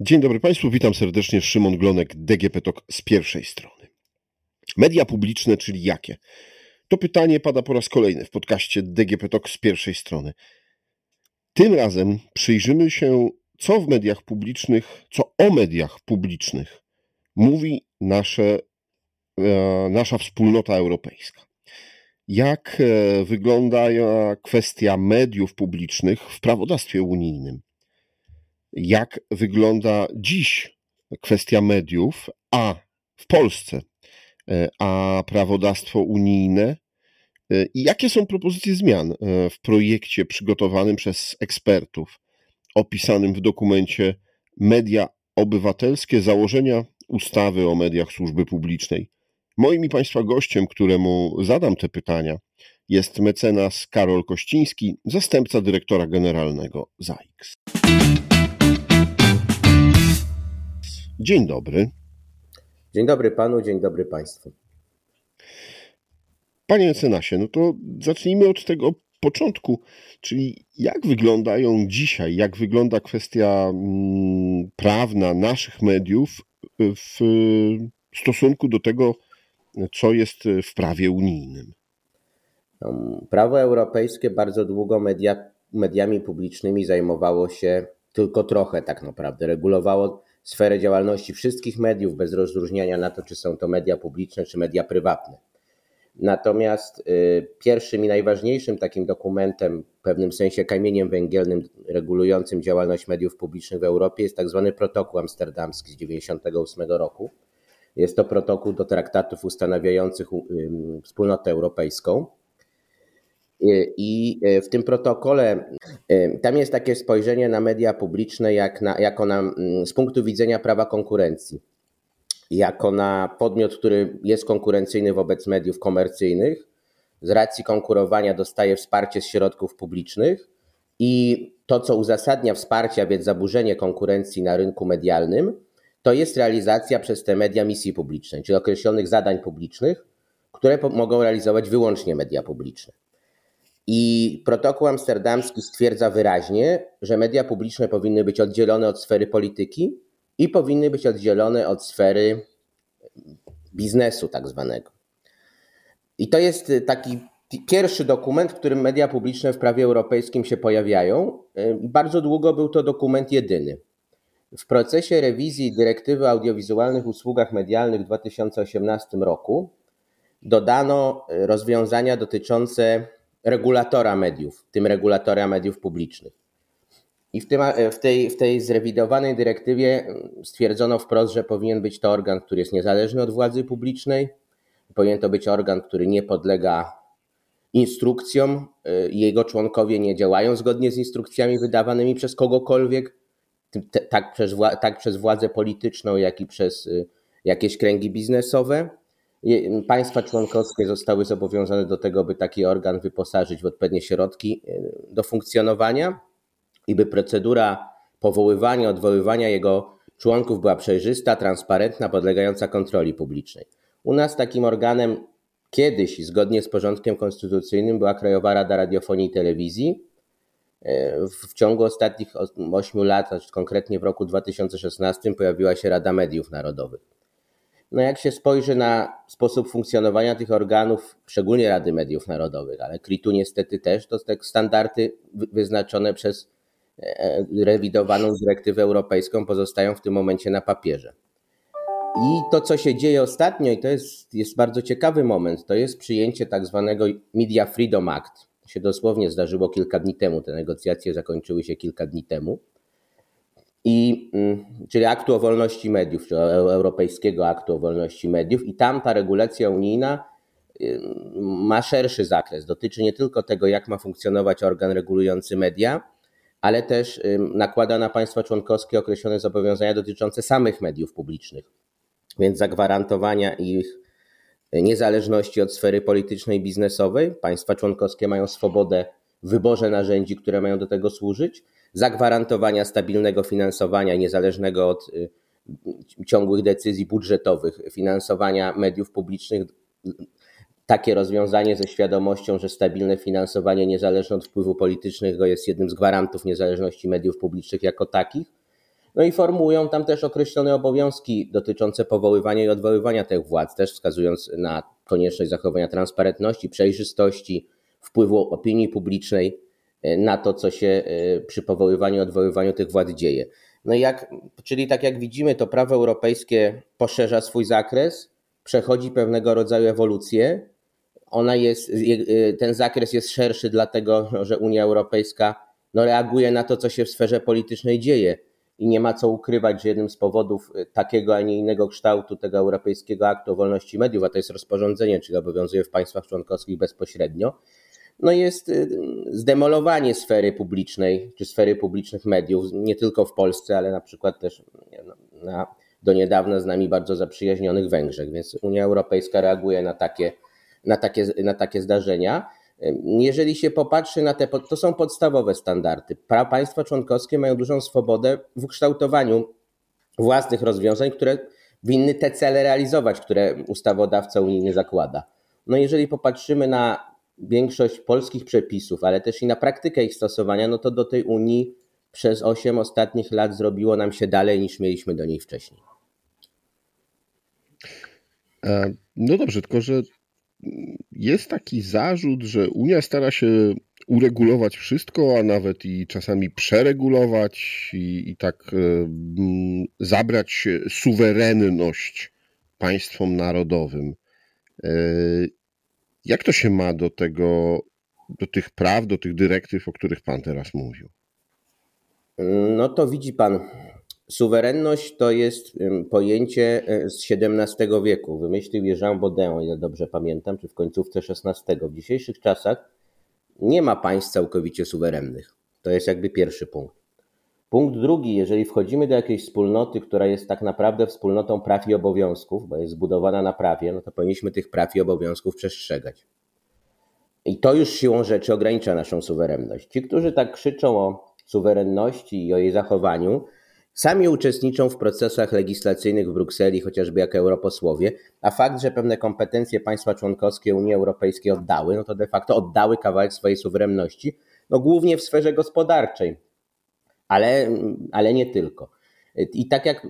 Dzień dobry Państwu, witam serdecznie. Szymon Glonek, DGP TOK z pierwszej strony. Media publiczne, czyli jakie? To pytanie pada po raz kolejny w podcaście DGP TOK z pierwszej strony. Tym razem przyjrzymy się, co w mediach publicznych, co o mediach publicznych mówi nasze, e, nasza wspólnota europejska. Jak e, wygląda kwestia mediów publicznych w prawodawstwie unijnym? Jak wygląda dziś kwestia mediów, a w Polsce, e, a prawodawstwo unijne e, i jakie są propozycje zmian e, w projekcie przygotowanym przez ekspertów, opisanym w dokumencie Media Obywatelskie założenia ustawy o mediach służby publicznej. Moim i Państwa gościem, któremu zadam te pytania, jest mecenas Karol Kościński, zastępca dyrektora generalnego ZAIKS. Dzień dobry. Dzień dobry panu, dzień dobry państwu. Panie mecenasie, no to zacznijmy od tego początku, czyli jak wyglądają dzisiaj, jak wygląda kwestia mm, prawna naszych mediów w stosunku do tego, co jest w prawie unijnym. No, prawo europejskie bardzo długo media, mediami publicznymi zajmowało się tylko trochę tak naprawdę. Regulowało sferę działalności wszystkich mediów, bez rozróżniania na to, czy są to media publiczne, czy media prywatne. Natomiast y, pierwszym i najważniejszym takim dokumentem, w pewnym sensie kamieniem węgielnym regulującym działalność mediów publicznych w Europie jest tak zwany protokół amsterdamski z 1998 roku. Jest to protokół do traktatów ustanawiających wspólnotę europejską. I e, w tym protokole e, tam jest takie spojrzenie na media publiczne jak na, jako na, mm, z punktu widzenia prawa konkurencji, jako na podmiot, który jest konkurencyjny wobec mediów komercyjnych, z racji konkurowania dostaje wsparcie z środków publicznych i to, co uzasadnia wsparcie, a więc zaburzenie konkurencji na rynku medialnym, to jest realizacja przez te media misji publicznej, czyli określonych zadań publicznych, które mogą realizować wyłącznie media publiczne. I protokół amsterdamski stwierdza wyraźnie, że media publiczne powinny być oddzielone od sfery polityki i powinny być oddzielone od sfery biznesu, tak zwanego. I to jest taki pierwszy dokument, w którym media publiczne w prawie europejskim się pojawiają. I bardzo długo był to dokument jedyny. W procesie rewizji dyrektywy o audiowizualnych usługach medialnych w 2018 roku dodano rozwiązania dotyczące regulatora mediów, tym regulatora mediów publicznych. I w, tym, w, tej, w tej zrewidowanej dyrektywie stwierdzono wprost, że powinien być to organ, który jest niezależny od władzy publicznej, powinien to być organ, który nie podlega instrukcjom, y, jego członkowie nie działają zgodnie z instrukcjami wydawanymi przez kogokolwiek, tak przez, tak przez władzę polityczną, jak i przez y, jakieś kręgi biznesowe. Państwa członkowskie zostały zobowiązane do tego, by taki organ wyposażyć w odpowiednie środki e, do funkcjonowania i by procedura powoływania, odwoływania jego członków była przejrzysta, transparentna, podlegająca kontroli publicznej. U nas takim organem kiedyś, zgodnie z porządkiem konstytucyjnym, była Krajowa Rada Radiofonii i Telewizji. E, w ciągu ostatnich 8 lat, znaczy konkretnie w roku 2016, pojawiła się Rada Mediów Narodowych. No jak się spojrzy na sposób funkcjonowania tych organów, szczególnie Rady Mediów Narodowych, ale KRIT-u niestety też, to te standardy wyznaczone przez e, rewidowaną dyrektywę europejską pozostają w tym momencie na papierze. I to, co się dzieje ostatnio, i to jest, jest bardzo ciekawy moment, to jest przyjęcie tak zwanego Media Freedom Act. To się dosłownie zdarzyło kilka dni temu, te negocjacje zakończyły się kilka dni temu i, mm, czyli aktu o wolności mediów, czy Europejskiego Aktu o Wolności Mediów, i tam ta regulacja unijna y, ma szerszy zakres. Dotyczy nie tylko tego, jak ma funkcjonować organ regulujący media, ale też y, nakłada na państwa członkowskie określone zobowiązania dotyczące samych mediów publicznych, więc zagwarantowania ich niezależności od sfery politycznej i biznesowej. Państwa członkowskie mają swobodę w wyborze narzędzi, które mają do tego służyć zagwarantowania stabilnego finansowania niezależnego od y, ciągłych decyzji budżetowych, finansowania mediów publicznych. Takie rozwiązanie ze świadomością, że stabilne finansowanie niezależne od wpływu politycznego jest jednym z gwarantów niezależności mediów publicznych jako takich. No i formułują tam też określone obowiązki dotyczące powoływania i odwoływania tych władz, też wskazując na konieczność zachowania transparentności, przejrzystości, wpływu opinii publicznej na to, co się e, przy powoływaniu odwoływaniu tych władz dzieje. No jak, czyli tak jak widzimy, to prawo europejskie poszerza swój zakres, przechodzi pewnego rodzaju ewolucję. Ona jest, e, ten zakres jest szerszy, dlatego że Unia Europejska no, reaguje na to, co się w sferze politycznej dzieje. I nie ma co ukrywać, że jednym z powodów takiego, a nie innego kształtu tego Europejskiego Aktu o Wolności Mediów, a to jest rozporządzenie, czyli obowiązuje w państwach członkowskich bezpośrednio, no jest y, zdemolowanie sfery publicznej, czy sfery publicznych mediów, nie tylko w Polsce, ale na przykład też na, do niedawna z nami bardzo zaprzyjaźnionych Węgrzech. Więc Unia Europejska reaguje na takie, na takie, na takie zdarzenia. Jeżeli się popatrzy na te, to są podstawowe standardy. Państwa członkowskie mają dużą swobodę w ukształtowaniu własnych rozwiązań, które winny te cele realizować, które ustawodawca unijny zakłada. No jeżeli popatrzymy na większość polskich przepisów, ale też i na praktykę ich stosowania, no to do tej Unii przez 8 ostatnich lat zrobiło nam się dalej niż mieliśmy do niej wcześniej. E, no dobrze, tylko że jest taki zarzut, że Unia stara się uregulować wszystko, a nawet i czasami przeregulować i, i tak y, zabrać suwerenność państwom narodowym. Y, jak to się ma do tego, do tych praw, do tych dyrektyw, o których Pan teraz mówił? No to widzi Pan, suwerenność to jest pojęcie e, z XVII wieku. Wymyślił je Jean Baudin, ile dobrze pamiętam, czy w końcówce XVI. W dzisiejszych czasach nie ma państw całkowicie suwerennych. To jest jakby pierwszy punkt. Punkt drugi, jeżeli wchodzimy do jakiejś wspólnoty, która jest tak naprawdę wspólnotą praw i obowiązków, bo jest zbudowana na prawie, no to powinniśmy tych praw i obowiązków przestrzegać. I to już siłą rzeczy ogranicza naszą suwerenność. Ci, którzy tak krzyczą o suwerenności i o jej zachowaniu, sami uczestniczą w procesach legislacyjnych w Brukseli, chociażby jako europosłowie, a fakt, że pewne kompetencje państwa członkowskie Unii Europejskiej oddały, no to de facto oddały kawałek swojej suwerenności, no głównie w sferze gospodarczej, ale, ale nie tylko. I tak jak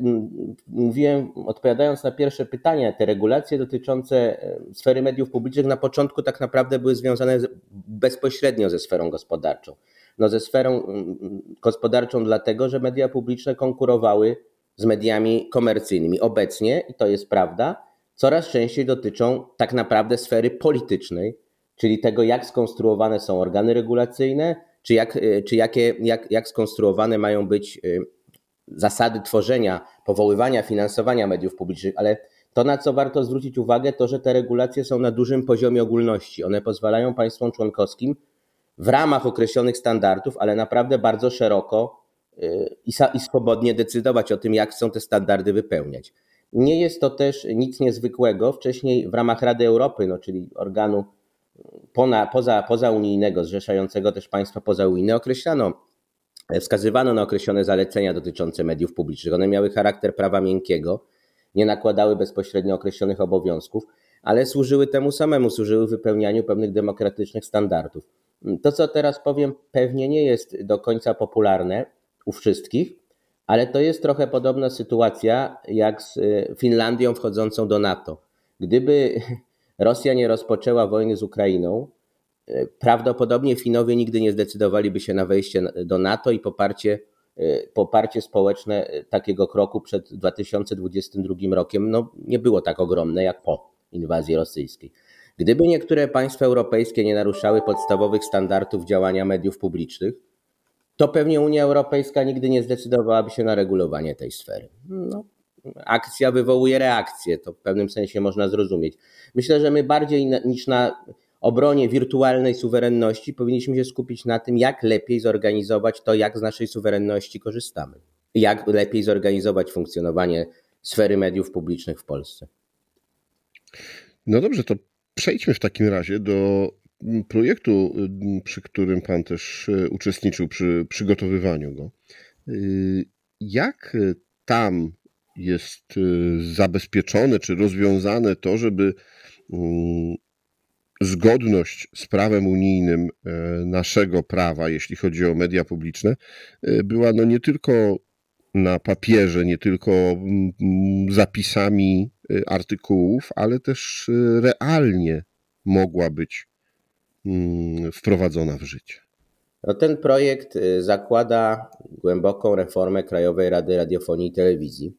mówiłem, odpowiadając na pierwsze pytanie, te regulacje dotyczące e, sfery mediów publicznych na początku tak naprawdę były związane bezpośrednio ze sferą gospodarczą. No ze sferą gospodarczą dlatego, że media publiczne konkurowały z mediami komercyjnymi. Obecnie, i to jest prawda, coraz częściej dotyczą tak naprawdę sfery politycznej, czyli tego, jak skonstruowane są organy regulacyjne, czy, jak, y, czy jakie, jak, jak skonstruowane mają być y, zasady tworzenia, powoływania, finansowania mediów publicznych, ale to, na co warto zwrócić uwagę, to, że te regulacje są na dużym poziomie ogólności. One pozwalają państwom członkowskim w ramach określonych standardów, ale naprawdę bardzo szeroko y, i, swobodnie decydować o tym, jak chcą te standardy wypełniać. Nie jest to też nic niezwykłego. Wcześniej w ramach Rady Europy, no, czyli organu poza, poza, poza unijnego, zrzeszającego też państwa pozaunijne, określano, wskazywano na określone zalecenia dotyczące mediów publicznych. One miały charakter prawa miękkiego, nie nakładały bezpośrednio określonych obowiązków, ale służyły temu samemu, służyły wypełnianiu pewnych demokratycznych standardów. To, co teraz powiem, pewnie nie jest do końca popularne u wszystkich, ale to jest trochę podobna sytuacja jak z Finlandią wchodzącą do NATO. Gdyby Rosja nie rozpoczęła wojny z Ukrainą, e, prawdopodobnie Finowie nigdy nie zdecydowaliby się na wejście do NATO i poparcie, e, poparcie społeczne e, takiego kroku przed 2022 rokiem no, nie było tak ogromne jak po inwazji rosyjskiej. Gdyby niektóre państwa europejskie nie naruszały podstawowych standardów działania mediów publicznych, to pewnie Unia Europejska nigdy nie zdecydowałaby się na regulowanie tej sfery. No, akcja wywołuje reakcję, to w pewnym sensie można zrozumieć. Myślę, że my bardziej niż na obronie wirtualnej suwerenności powinniśmy się skupić na tym, jak lepiej zorganizować to, jak z naszej suwerenności korzystamy. Jak lepiej zorganizować funkcjonowanie sfery mediów publicznych w Polsce. No dobrze, to przejdźmy w takim razie do projektu, przy którym Pan też e, uczestniczył przy przygotowywaniu go. E, jak tam jest y, zabezpieczone czy rozwiązane to, żeby mm, zgodność z prawem unijnym e, naszego prawa, jeśli chodzi o media publiczne, e, była no nie tylko na papierze, nie tylko mm, zapisami y, artykułów, ale też y, realnie mogła być mm, wprowadzona w życie? No, ten projekt zakłada głęboką reformę Krajowej Rady Radiofonii i Telewizji.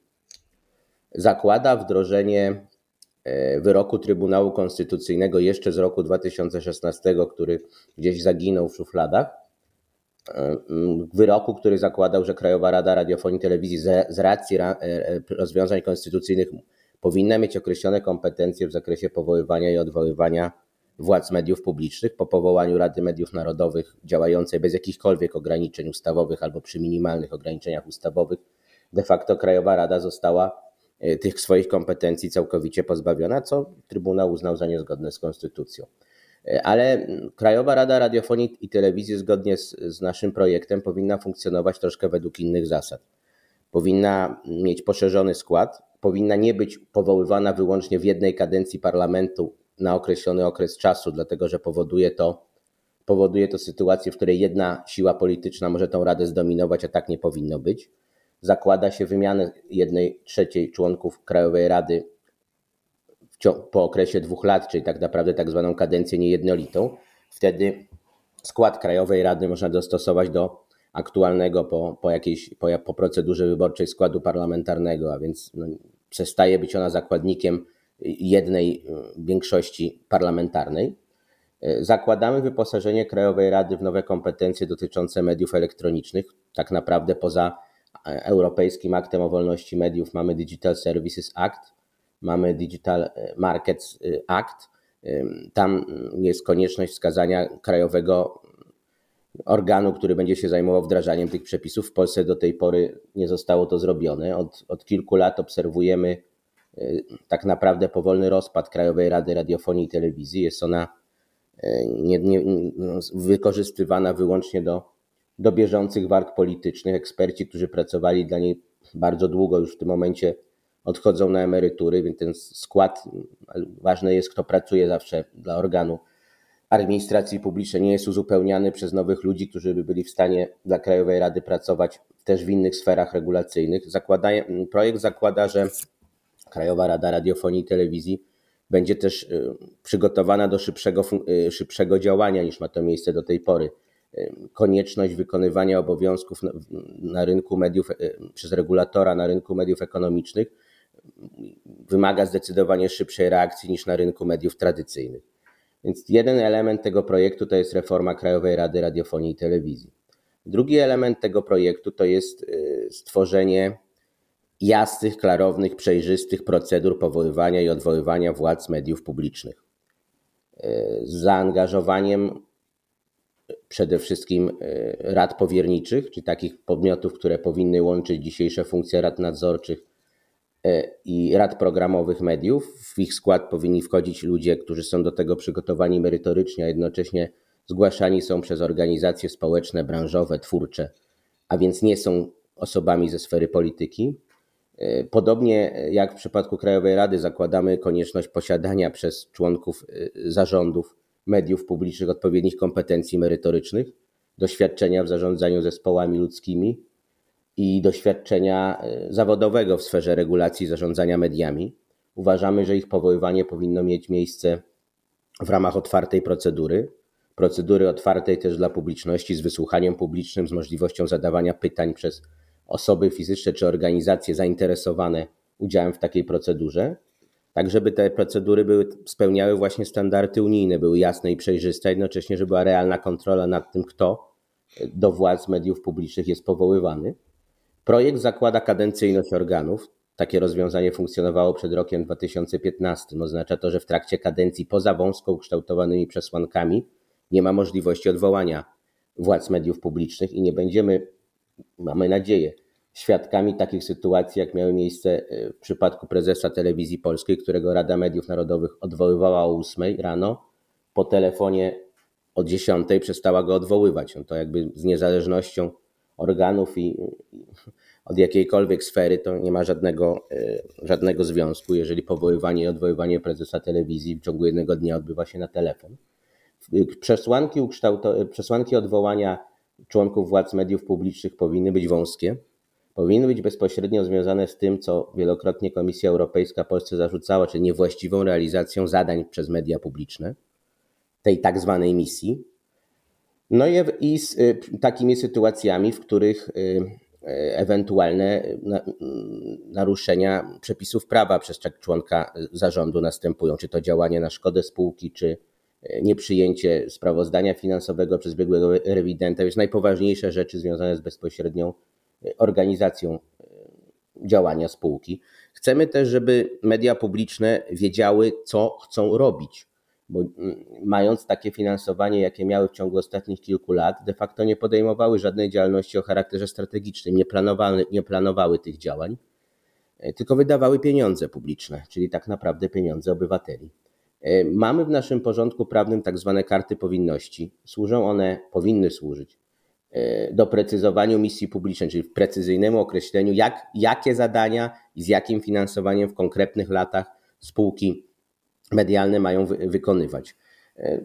Zakłada wdrożenie wyroku Trybunału Konstytucyjnego jeszcze z roku 2016, który gdzieś zaginął w szufladach wyroku, który zakładał, że Krajowa Rada Radiofonii i Telewizji z racji e, e, rozwiązań konstytucyjnych powinna mieć określone kompetencje w zakresie powoływania i odwoływania władz mediów publicznych po powołaniu Rady Mediów Narodowych działającej bez jakichkolwiek ograniczeń ustawowych albo przy minimalnych ograniczeniach ustawowych. De facto Krajowa Rada została e, tych swoich kompetencji całkowicie pozbawiona, co Trybunał uznał za niezgodne z konstytucją. Ale Krajowa Rada Radiofonii i Telewizji, zgodnie z, z naszym projektem, powinna funkcjonować troszkę według innych zasad. Powinna mieć poszerzony skład, powinna nie być powoływana wyłącznie w jednej kadencji parlamentu na określony okres czasu, dlatego że powoduje to, powoduje to sytuację, w której jedna siła polityczna może tę radę zdominować, a tak nie powinno być. Zakłada się wymianę jednej trzeciej członków Krajowej Rady po okresie dwóch lat, czyli tak naprawdę tak zwaną kadencję niejednolitą, wtedy skład Krajowej Rady można dostosować do aktualnego po, po, jakiejś, po, po procedurze wyborczej składu parlamentarnego, a więc no, przestaje być ona zakładnikiem jednej y, większości parlamentarnej. Y, zakładamy wyposażenie Krajowej Rady w nowe kompetencje dotyczące mediów elektronicznych. Tak naprawdę poza e, Europejskim Aktem o Wolności Mediów mamy Digital Services Act, mamy Digital e, Markets e, Act. E, tam jest konieczność wskazania krajowego organu, który będzie się zajmował wdrażaniem tych przepisów. W Polsce do tej pory nie zostało to zrobione. Od, od kilku lat obserwujemy tak naprawdę powolny rozpad Krajowej Rady Radiofonii i Telewizji. Jest ona nie, nie, wykorzystywana wyłącznie do, do bieżących walk politycznych. Eksperci, którzy pracowali dla niej bardzo długo, już w tym momencie odchodzą na emerytury, więc ten skład, ważne jest, kto pracuje zawsze dla organu administracji publicznej, nie jest uzupełniany przez nowych ludzi, którzy by byli w stanie dla Krajowej Rady pracować też w innych sferach regulacyjnych. Zakłada, projekt zakłada, że Krajowa Rada Radiofonii i Telewizji będzie też y, przygotowana do szybszego, y, szybszego działania niż ma to miejsce do tej pory. Konieczność wykonywania obowiązków na, na rynku mediów przez regulatora na rynku mediów ekonomicznych wymaga zdecydowanie szybszej reakcji niż na rynku mediów tradycyjnych. Więc jeden element tego projektu to jest reforma Krajowej Rady Radiofonii i Telewizji. Drugi element tego projektu to jest y, stworzenie jasnych, klarownych, przejrzystych procedur powoływania i odwoływania władz mediów publicznych. Y, z zaangażowaniem przede wszystkim y, rad powierniczych, czyli takich podmiotów, które powinny łączyć dzisiejsze funkcje rad nadzorczych E, i rad programowych mediów. W ich skład powinni wchodzić ludzie, którzy są do tego przygotowani merytorycznie, a jednocześnie zgłaszani są przez organizacje społeczne, branżowe, twórcze, a więc nie są osobami ze sfery polityki. E, podobnie jak w przypadku Krajowej Rady zakładamy konieczność posiadania przez członków e, zarządów mediów publicznych odpowiednich kompetencji merytorycznych, doświadczenia w zarządzaniu zespołami ludzkimi, i doświadczenia e, zawodowego w sferze regulacji zarządzania mediami. Uważamy, że ich powoływanie powinno mieć miejsce w ramach otwartej procedury, procedury otwartej też dla publiczności, z wysłuchaniem publicznym, z możliwością zadawania pytań przez osoby fizyczne czy organizacje zainteresowane udziałem w takiej procedurze, tak żeby te procedury były, spełniały właśnie standardy unijne, były jasne i przejrzyste, jednocześnie, żeby była realna kontrola nad tym, kto do władz mediów publicznych jest powoływany. Projekt zakłada kadencyjność organów. Takie rozwiązanie funkcjonowało przed rokiem 2015. Oznacza to, że w trakcie kadencji poza wąsko ukształtowanymi przesłankami nie ma możliwości odwołania władz mediów publicznych i nie będziemy, mamy nadzieję, świadkami takich sytuacji, jak miały miejsce e, w przypadku prezesa telewizji polskiej, którego Rada Mediów Narodowych odwoływała o 8 rano, po telefonie o 10 przestała go odwoływać. No to jakby z niezależnością organów i, od jakiejkolwiek sfery to nie ma żadnego, e, żadnego związku, jeżeli powoływanie i odwoływanie prezesa telewizji w ciągu jednego dnia odbywa się na telefon. Przesłanki, przesłanki odwołania członków władz mediów publicznych powinny być wąskie. Powinny być bezpośrednio związane z tym, co wielokrotnie Komisja Europejska Polsce zarzucała, czyli niewłaściwą realizacją zadań przez media publiczne, tej tak zwanej misji. No i z takimi sytuacjami, w których ewentualne naruszenia przepisów prawa przez członka zarządu następują, czy to działanie na szkodę spółki, czy nieprzyjęcie sprawozdania finansowego przez biegłego rewidenta, już najpoważniejsze rzeczy związane z bezpośrednią organizacją działania spółki. Chcemy też, żeby media publiczne wiedziały, co chcą robić, bo mając takie finansowanie, jakie miały w ciągu ostatnich kilku lat, de facto nie podejmowały żadnej działalności o charakterze strategicznym, nie planowały, nie planowały tych działań, tylko wydawały pieniądze publiczne, czyli tak naprawdę pieniądze obywateli. Mamy w naszym porządku prawnym tak zwane karty powinności. Służą one, powinny służyć doprecyzowaniu misji publicznej, czyli w precyzyjnemu określeniu, jak, jakie zadania i z jakim finansowaniem w konkretnych latach spółki medialne mają wy, wykonywać.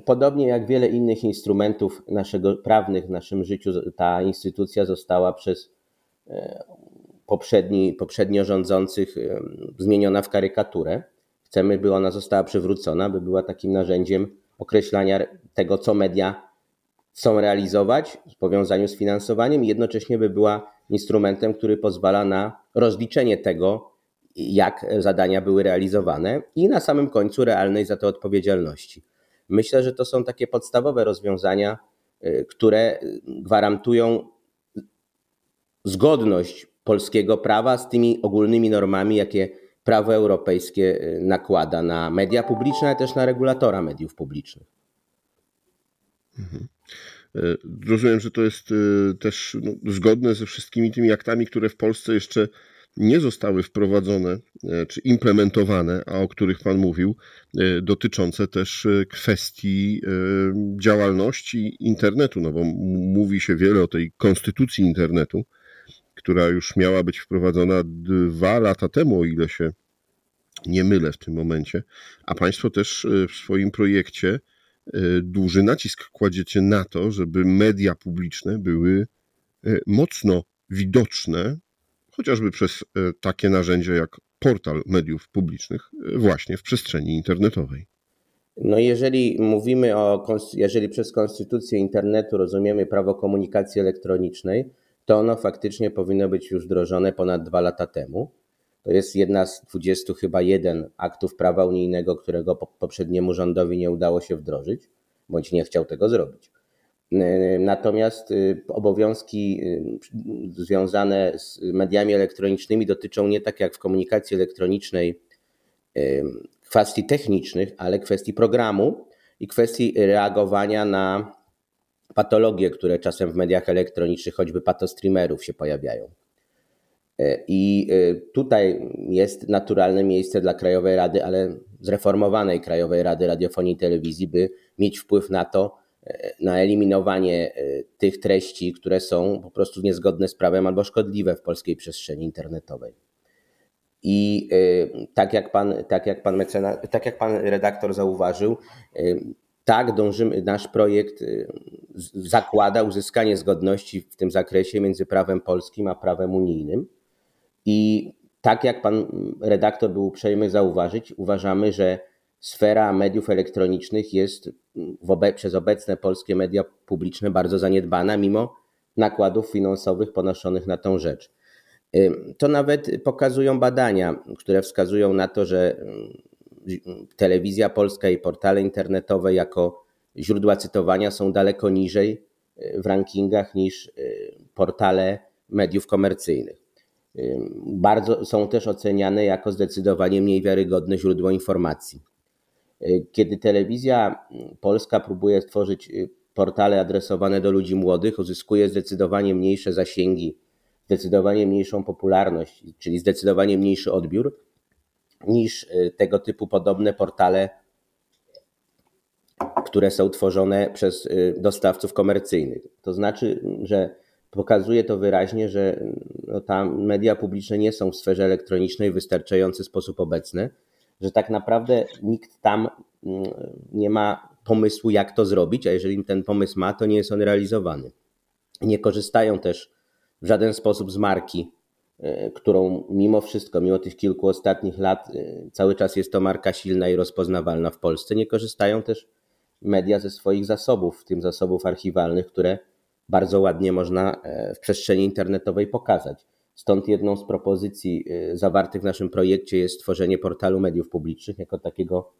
Podobnie jak wiele innych instrumentów naszego prawnych w naszym życiu, ta instytucja została przez poprzedni, poprzednio rządzących zmieniona w karykaturę. Chcemy, by ona została przywrócona, by była takim narzędziem określania tego, co media chcą realizować w powiązaniu z finansowaniem i jednocześnie by była instrumentem, który pozwala na rozliczenie tego, jak zadania były realizowane i na samym końcu realnej za to odpowiedzialności. Myślę, że to są takie podstawowe rozwiązania, które gwarantują zgodność polskiego prawa z tymi ogólnymi normami, jakie prawo europejskie nakłada na media publiczne, ale też na regulatora mediów publicznych. Mhm. Rozumiem, że to jest też no, zgodne ze wszystkimi tymi aktami, które w Polsce jeszcze nie zostały wprowadzone czy implementowane, a o których Pan mówił, dotyczące też kwestii działalności internetu, no bo mówi się wiele o tej konstytucji internetu, która już miała być wprowadzona dwa lata temu, o ile się nie mylę w tym momencie, a Państwo też w swoim projekcie duży nacisk kładziecie na to, żeby media publiczne były mocno widoczne, chociażby przez takie narzędzia jak portal mediów publicznych, właśnie w przestrzeni internetowej. No jeżeli mówimy o, jeżeli przez konstytucję internetu rozumiemy prawo komunikacji elektronicznej, to ono faktycznie powinno być już wdrożone ponad dwa lata temu. To jest jedna z 20 chyba jeden aktów prawa unijnego, którego poprzedniemu rządowi nie udało się wdrożyć, bądź nie chciał tego zrobić. Natomiast obowiązki związane z mediami elektronicznymi dotyczą nie tak jak w komunikacji elektronicznej kwestii technicznych, ale kwestii programu i kwestii reagowania na patologie, które czasem w mediach elektronicznych, choćby patostreamerów się pojawiają. I tutaj jest naturalne miejsce dla Krajowej Rady, ale zreformowanej Krajowej Rady Radiofonii i Telewizji, by mieć wpływ na to, na eliminowanie tych treści, które są po prostu niezgodne z prawem albo szkodliwe w polskiej przestrzeni internetowej. I tak jak pan, tak jak pan, mecena, tak jak pan redaktor zauważył, tak dążymy, nasz projekt zakłada uzyskanie zgodności w tym zakresie między prawem polskim a prawem unijnym. I tak jak pan redaktor był uprzejmy zauważyć, uważamy, że sfera mediów elektronicznych jest obe przez obecne polskie media publiczne bardzo zaniedbana, mimo nakładów finansowych ponoszonych na tą rzecz. To nawet pokazują badania, które wskazują na to, że telewizja polska i portale internetowe jako źródła cytowania są daleko niżej w rankingach niż portale mediów komercyjnych. Bardzo są też oceniane jako zdecydowanie mniej wiarygodne źródło informacji. Kiedy telewizja polska próbuje stworzyć portale adresowane do ludzi młodych, uzyskuje zdecydowanie mniejsze zasięgi, zdecydowanie mniejszą popularność, czyli zdecydowanie mniejszy odbiór niż tego typu podobne portale, które są tworzone przez dostawców komercyjnych. To znaczy, że pokazuje to wyraźnie, że no, tam media publiczne nie są w sferze elektronicznej w wystarczający sposób obecne, że tak naprawdę nikt tam nie ma pomysłu, jak to zrobić, a jeżeli ten pomysł ma, to nie jest on realizowany. Nie korzystają też w żaden sposób z marki którą mimo wszystko, mimo tych kilku ostatnich lat, cały czas jest to marka silna i rozpoznawalna w Polsce. Nie korzystają też media ze swoich zasobów, w tym zasobów archiwalnych, które bardzo ładnie można w przestrzeni internetowej pokazać. Stąd jedną z propozycji zawartych w naszym projekcie jest stworzenie portalu mediów publicznych jako takiego,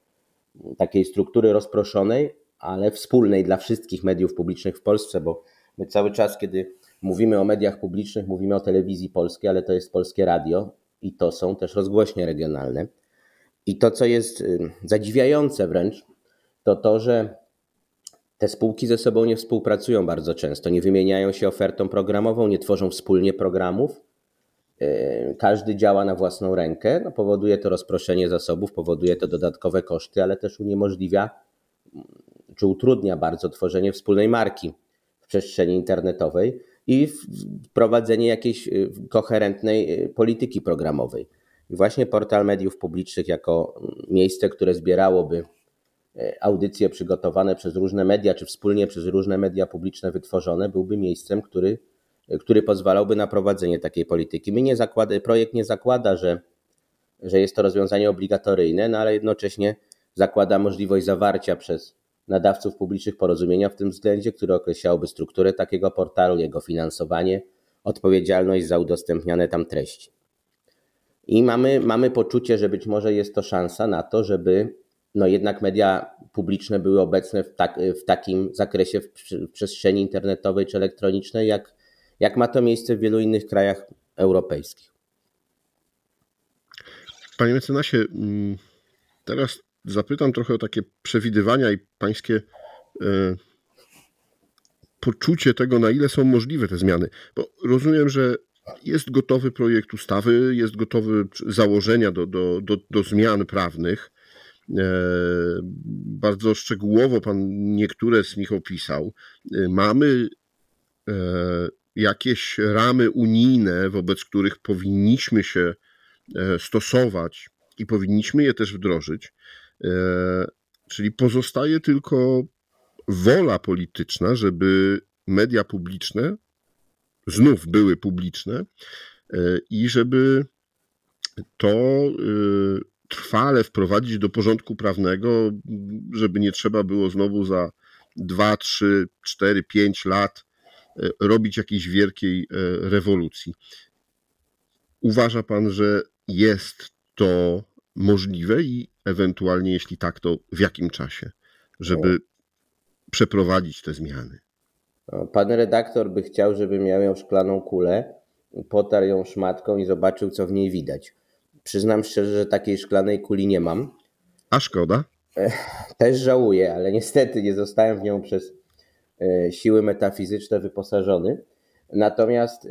takiej struktury rozproszonej, ale wspólnej dla wszystkich mediów publicznych w Polsce, bo my cały czas, kiedy mówimy o mediach publicznych, mówimy o telewizji polskiej, ale to jest polskie radio i to są też rozgłośnie regionalne. I to, co jest zadziwiające wręcz, to to, że te spółki ze sobą nie współpracują bardzo często, nie wymieniają się ofertą programową, nie tworzą wspólnie programów. Y, każdy działa na własną rękę. No, powoduje to rozproszenie zasobów, powoduje to dodatkowe koszty, ale też uniemożliwia czy utrudnia bardzo tworzenie wspólnej marki w przestrzeni internetowej i wprowadzenie jakiejś y, koherentnej y, polityki programowej. I właśnie portal mediów publicznych jako miejsce, które zbierałoby audycje przygotowane przez różne media, czy wspólnie przez różne media publiczne wytworzone, byłby miejscem, który, który pozwalałby na prowadzenie takiej polityki. My nie zakłada, projekt nie zakłada, że, że jest to rozwiązanie obligatoryjne, no ale jednocześnie zakłada możliwość zawarcia przez nadawców publicznych porozumienia w tym względzie, które określałoby strukturę takiego portalu, jego finansowanie, odpowiedzialność za udostępniane tam treści. I mamy, mamy poczucie, że być może jest to szansa na to, żeby no jednak media publiczne były obecne w, tak, w takim zakresie w, w przestrzeni internetowej czy elektronicznej, jak, jak ma to miejsce w wielu innych krajach europejskich. Panie mecenasie, mm, teraz zapytam trochę o takie przewidywania i pańskie e, poczucie tego, na ile są możliwe te zmiany. Bo rozumiem, że jest gotowy projekt ustawy, jest gotowy założenia do, do, do, do zmian prawnych. E, bardzo szczegółowo pan niektóre z nich opisał. E, mamy jakieś ramy unijne, wobec których powinniśmy się stosować i powinniśmy je też wdrożyć. E, czyli pozostaje tylko wola polityczna, żeby media publiczne znów były publiczne e, i żeby to e, trwale wprowadzić do porządku prawnego, żeby nie trzeba było znowu za 2, 3, 4, 5 lat robić jakiejś wielkiej rewolucji. Uważa pan, że jest to możliwe i ewentualnie, jeśli tak, to w jakim czasie, żeby przeprowadzić te zmiany? Pan redaktor by chciał, żebym ja miał szklaną kulę, potarł ją szmatką i zobaczył, co w niej widać. Przyznam szczerze, że takiej szklanej kuli nie mam. A szkoda? Też żałuję, ale niestety nie zostałem w nią przez e, siły metafizyczne wyposażony. Natomiast e,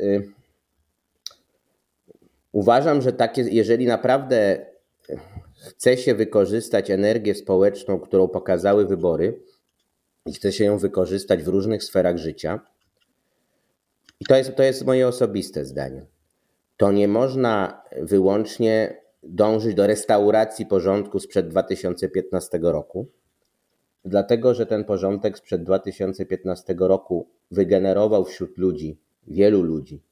uważam, że takie, jeżeli naprawdę chce się wykorzystać energię społeczną, którą pokazały wybory, i chce się ją wykorzystać w różnych sferach życia. I to jest, to jest moje osobiste zdanie. To nie można wyłącznie dążyć do restauracji porządku sprzed 2015 roku, dlatego że ten porządek sprzed 2015 roku wygenerował wśród ludzi, wielu ludzi,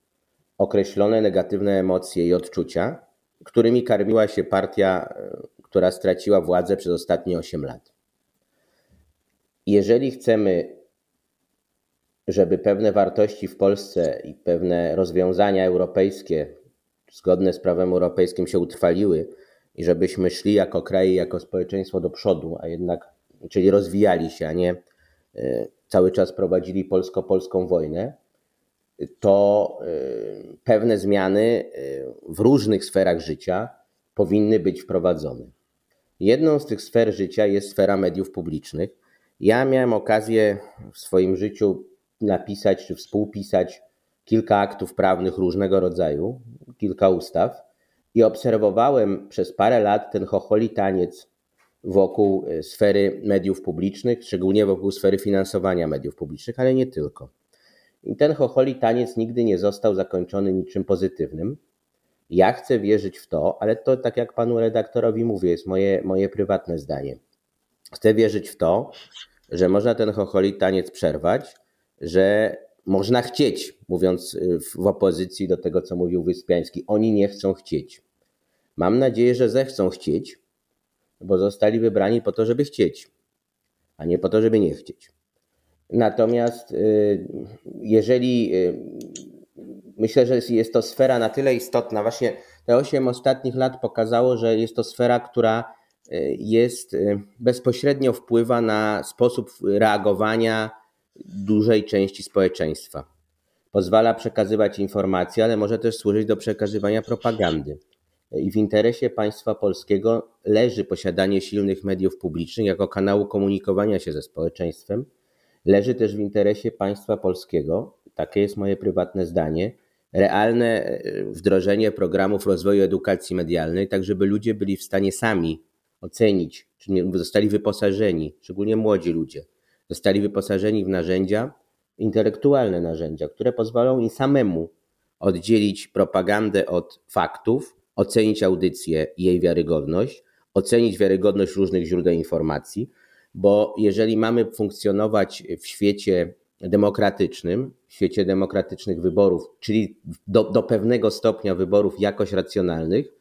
określone negatywne emocje i odczucia, którymi karmiła się partia, e, która straciła władzę przez ostatnie 8 lat. Jeżeli chcemy, żeby pewne wartości w Polsce i pewne rozwiązania europejskie zgodne z prawem europejskim się utrwaliły i żebyśmy szli jako kraj, jako społeczeństwo do przodu, a jednak, czyli rozwijali się, a nie e, cały czas prowadzili polsko-polską wojnę, to y, pewne zmiany y, w różnych sferach życia powinny być wprowadzone. Jedną z tych sfer życia jest sfera mediów publicznych. Ja miałem okazję w swoim życiu napisać czy współpisać kilka aktów prawnych różnego rodzaju, kilka ustaw i obserwowałem przez parę lat ten chocholi taniec wokół y, sfery mediów publicznych, szczególnie wokół sfery finansowania mediów publicznych, ale nie tylko. I ten chocholi taniec nigdy nie został zakończony niczym pozytywnym. Ja chcę wierzyć w to, ale to tak jak panu redaktorowi mówię, jest moje, moje prywatne zdanie. Chcę wierzyć w to, że można ten chocholi taniec przerwać, że można chcieć, mówiąc y, w opozycji do tego, co mówił Wyspiański. Oni nie chcą chcieć. Mam nadzieję, że zechcą chcieć, bo zostali wybrani po to, żeby chcieć, a nie po to, żeby nie chcieć. Natomiast y, jeżeli y, myślę, że jest to sfera na tyle istotna, właśnie te 8 ostatnich lat pokazało, że jest to sfera, która jest bezpośrednio wpływa na sposób reagowania dużej części społeczeństwa. Pozwala przekazywać informacje, ale może też służyć do przekazywania propagandy. I w interesie państwa polskiego leży posiadanie silnych mediów publicznych jako kanału komunikowania się ze społeczeństwem. Leży też w interesie państwa polskiego, takie jest moje prywatne zdanie, realne e, wdrożenie programów rozwoju edukacji medialnej, tak żeby ludzie byli w stanie sami ocenić, czy zostali wyposażeni, szczególnie młodzi ludzie, zostali wyposażeni w narzędzia, intelektualne narzędzia, które pozwolą im samemu oddzielić propagandę od faktów, ocenić audycję i jej wiarygodność, ocenić wiarygodność różnych źródeł informacji, bo jeżeli mamy funkcjonować w świecie demokratycznym, w świecie demokratycznych wyborów, czyli do, do pewnego stopnia wyborów jakoś racjonalnych,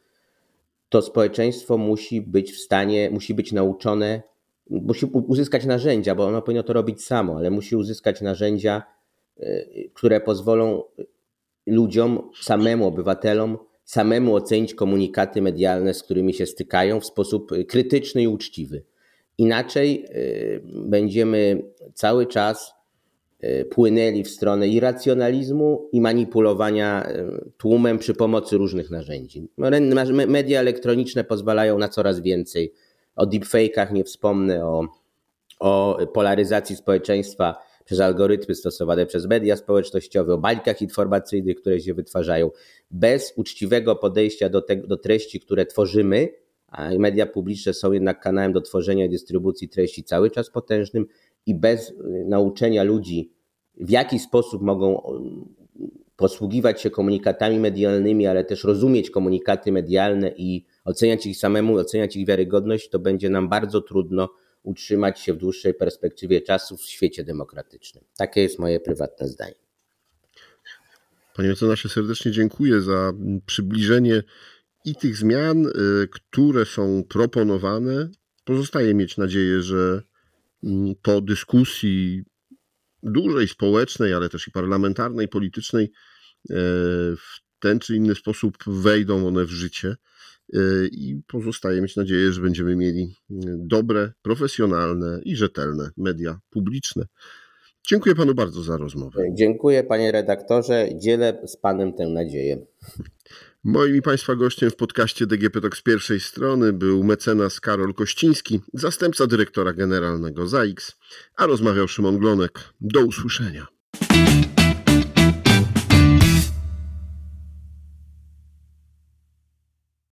to społeczeństwo musi być w stanie, musi być nauczone musi uzyskać narzędzia, bo ono powinno to robić samo, ale musi uzyskać narzędzia, e, które pozwolą ludziom, samemu obywatelom, samemu ocenić komunikaty medialne, z którymi się stykają w sposób krytyczny i uczciwy. Inaczej e, będziemy cały czas e, płynęli w stronę irracjonalizmu i manipulowania tłumem przy pomocy różnych narzędzi. Media elektroniczne pozwalają na coraz więcej o deepfake'ach nie wspomnę, o, o polaryzacji społeczeństwa przez algorytmy stosowane przez media społecznościowe, o bańkach informacyjnych, które się wytwarzają. Bez uczciwego podejścia do, te, do treści, które tworzymy, a media publiczne są jednak kanałem do tworzenia i dystrybucji treści cały czas potężnym i bez nauczenia ludzi, w jaki sposób mogą posługiwać się komunikatami medialnymi, ale też rozumieć komunikaty medialne i oceniać ich samemu, oceniać ich wiarygodność, to będzie nam bardzo trudno utrzymać się w dłuższej perspektywie czasu w świecie demokratycznym. Takie jest moje prywatne zdanie. Panie mecenasie, serdecznie dziękuję za przybliżenie i tych zmian, y, które są proponowane. Pozostaje mieć nadzieję, że mm, po dyskusji dużej społecznej, ale też i parlamentarnej, politycznej, w ten czy inny sposób wejdą one w życie. E, I pozostaje mieć nadzieję, że będziemy mieli e, dobre, profesjonalne i rzetelne media publiczne. Dziękuję panu bardzo za rozmowę. Dziękuję panie redaktorze. Dzielę z panem tę nadzieję. Moim i Państwa gościem w podcaście DGP Talk z pierwszej strony był mecenas Karol Kościński, zastępca dyrektora generalnego ZAIX, a rozmawiał Szymon Glonek. Do usłyszenia.